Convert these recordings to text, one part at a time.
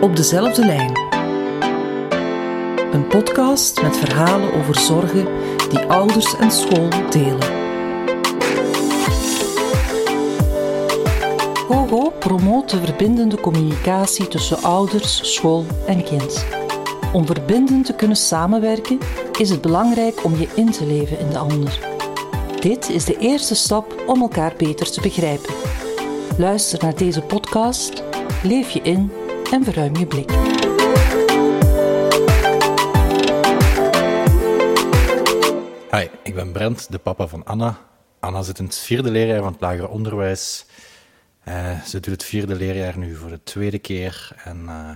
Op dezelfde lijn. Een podcast met verhalen over zorgen die ouders en school delen. GoGo promoot de verbindende communicatie tussen ouders, school en kind. Om verbindend te kunnen samenwerken is het belangrijk om je in te leven in de ander. Dit is de eerste stap om elkaar beter te begrijpen. Luister naar deze podcast, leef je in en verruim je blik. Hi, ik ben Brent, de papa van Anna. Anna zit in het vierde leerjaar van het lager onderwijs. Uh, ze doet het vierde leerjaar nu voor de tweede keer. En uh,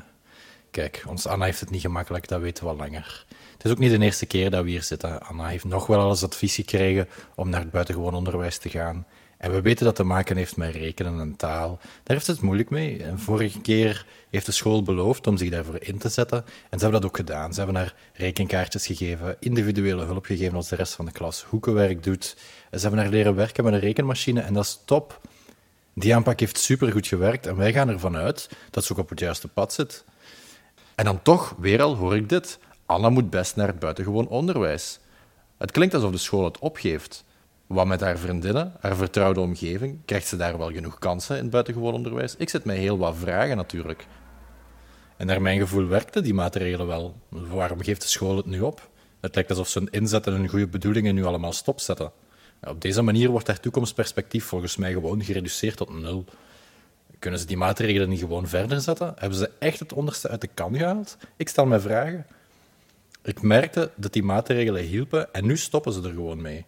kijk, ons Anna heeft het niet gemakkelijk, dat weten we al langer. Het is ook niet de eerste keer dat we hier zitten. Anna heeft nog wel alles advies gekregen om naar het buitengewoon onderwijs te gaan. En we weten dat te maken heeft met rekenen en taal. Daar heeft het moeilijk mee. En vorige keer heeft de school beloofd om zich daarvoor in te zetten. En ze hebben dat ook gedaan. Ze hebben haar rekenkaartjes gegeven, individuele hulp gegeven als de rest van de klas hoekenwerk doet. Ze hebben haar leren werken met een rekenmachine en dat is top. Die aanpak heeft supergoed gewerkt en wij gaan ervan uit dat ze ook op het juiste pad zit. En dan toch, weer al hoor ik dit. Anna moet best naar het buitengewoon onderwijs. Het klinkt alsof de school het opgeeft. Wat met haar vriendinnen, haar vertrouwde omgeving, krijgt ze daar wel genoeg kansen in het buitengewoon onderwijs? Ik zet mij heel wat vragen natuurlijk. En naar mijn gevoel werkte die maatregelen wel. Waarom geeft de school het nu op? Het lijkt alsof ze een inzet en hun goede bedoelingen nu allemaal stopzetten. Op deze manier wordt haar toekomstperspectief volgens mij gewoon gereduceerd tot nul. Kunnen ze die maatregelen niet gewoon verder zetten? Hebben ze echt het onderste uit de kan gehaald? Ik stel mij vragen. Ik merkte dat die maatregelen hielpen en nu stoppen ze er gewoon mee.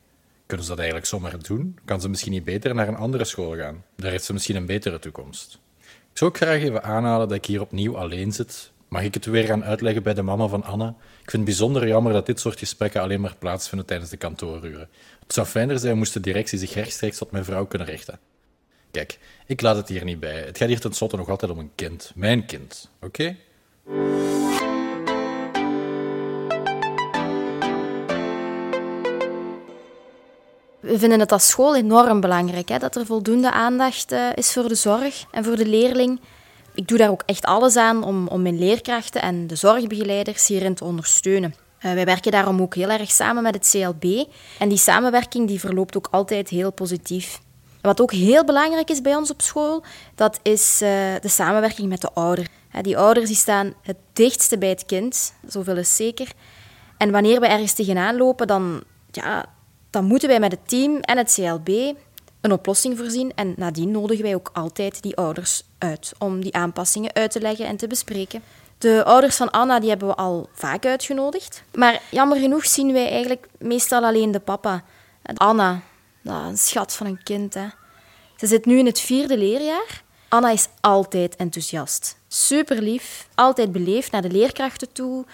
Kunnen ze dat eigenlijk zomaar doen? Kan ze misschien niet beter naar een andere school gaan? Daar heeft ze misschien een betere toekomst. Ik zou ook graag even aanhalen dat ik hier opnieuw alleen zit. Mag ik het weer gaan uitleggen bij de mama van Anna? Ik vind het bijzonder jammer dat dit soort gesprekken alleen maar plaatsvinden tijdens de kantooruren. Het zou fijner zijn moest de directie zich rechtstreeks tot mijn vrouw kunnen richten. Kijk, ik laat het hier niet bij. Het gaat hier tenslotte nog altijd om een kind. Mijn kind, oké? We vinden het als school enorm belangrijk hè, dat er voldoende aandacht uh, is voor de zorg en voor de leerling. Ik doe daar ook echt alles aan om, om mijn leerkrachten en de zorgbegeleiders hierin te ondersteunen. Uh, wij werken daarom ook heel erg samen met het CLB. En die samenwerking die verloopt ook altijd heel positief. Wat ook heel belangrijk is bij ons op school, dat is uh, de samenwerking met de ouder. Die ouders die staan het dichtste bij het kind, zoveel is zeker. En wanneer we ergens tegenaan lopen, dan, ja, dan moeten wij met het team en het CLB een oplossing voorzien. En nadien nodigen wij ook altijd die ouders uit om die aanpassingen uit te leggen en te bespreken. De ouders van Anna die hebben we al vaak uitgenodigd. Maar jammer genoeg zien wij eigenlijk meestal alleen de papa. Anna, nou, een schat van een kind. Hè. Ze zit nu in het vierde leerjaar. Anna is altijd enthousiast. Super lief, altijd beleefd naar de leerkrachten toe,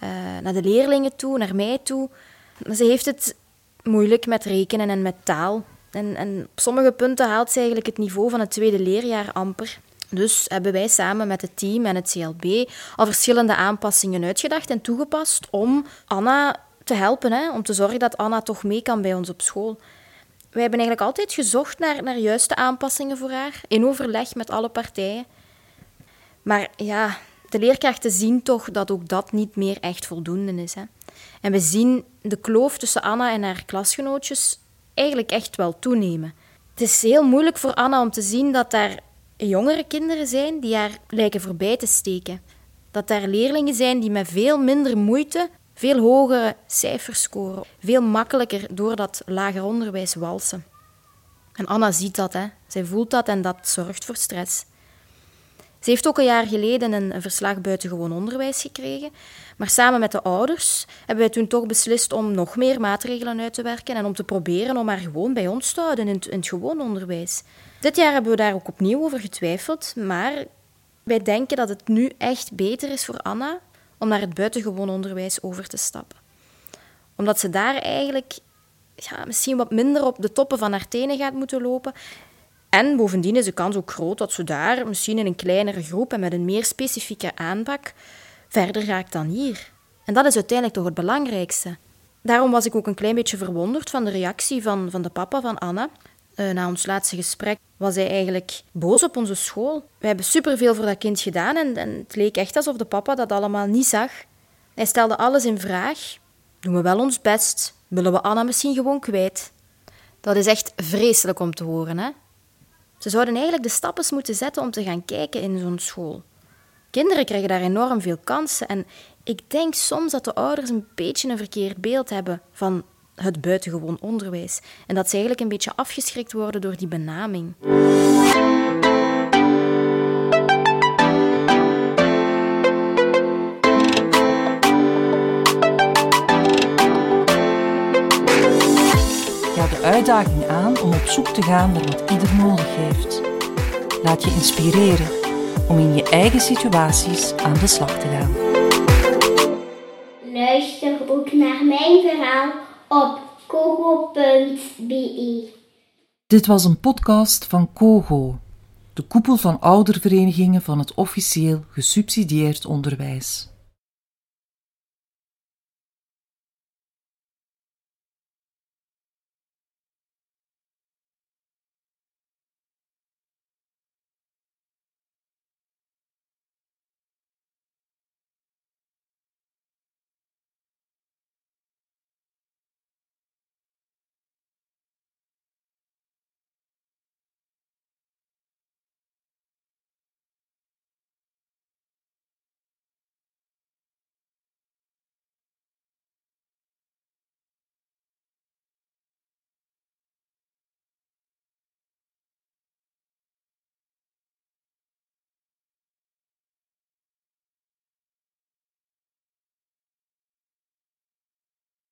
uh, naar de leerlingen toe, naar mij toe. Ze heeft het moeilijk met rekenen en met taal. En, en op sommige punten haalt ze eigenlijk het niveau van het tweede leerjaar amper. Dus hebben wij samen met het team en het CLB al verschillende aanpassingen uitgedacht en toegepast om Anna te helpen, hè, om te zorgen dat Anna toch mee kan bij ons op school. Wij hebben eigenlijk altijd gezocht naar, naar juiste aanpassingen voor haar, in overleg met alle partijen. Maar ja, de leerkrachten zien toch dat ook dat niet meer echt voldoende is. Hè. En we zien de kloof tussen Anna en haar klasgenootjes eigenlijk echt wel toenemen. Het is heel moeilijk voor Anna om te zien dat daar jongere kinderen zijn die haar lijken voorbij te steken. Dat daar leerlingen zijn die met veel minder moeite veel hogere cijfers scoren. Veel makkelijker door dat lager onderwijs walsen. En Anna ziet dat, hè. zij voelt dat en dat zorgt voor stress. Ze heeft ook een jaar geleden een, verslag buitengewoon onderwijs gekregen. Maar samen met de ouders hebben wij toen toch beslist om nog meer maatregelen uit te werken en om te proberen om haar gewoon bij ons te houden in het, in het gewoon onderwijs. Dit jaar hebben we daar ook opnieuw over getwijfeld, maar wij denken dat het nu echt beter is voor Anna om naar het buitengewoon onderwijs over te stappen. Omdat ze daar eigenlijk ja, misschien wat minder op de toppen van haar tenen gaat moeten lopen en bovendien is de kans ook groot dat ze daar misschien in een kleinere groep en met een meer specifieke aanpak verder raakt dan hier. En dat is uiteindelijk toch het belangrijkste. Daarom was ik ook een klein beetje verwonderd van de reactie van, van de papa van Anna. uh, na ons laatste gesprek, was hij eigenlijk boos op onze school. We hebben superveel voor dat kind gedaan en, en het leek echt alsof de papa dat allemaal niet zag. Hij stelde alles in vraag. Doen we wel ons best? Willen we Anna misschien gewoon kwijt? Dat is echt vreselijk om te horen, hè? Ze zouden eigenlijk de stappen moeten zetten om te gaan kijken in zo'n school. Kinderen krijgen daar enorm veel kansen en ik denk soms dat de ouders een beetje een verkeerd beeld hebben van het buitengewoon onderwijs en dat ze eigenlijk een beetje afgeschrikt worden door die benaming. Uitdaging aan om op zoek te gaan naar wat ieder nodig heeft. Laat je inspireren om in je eigen situaties aan de slag te gaan. Luister ook naar mijn verhaal op kogo.be. Dit was een podcast van Kogo, de koepel van ouderverenigingen van het officieel gesubsidieerd onderwijs.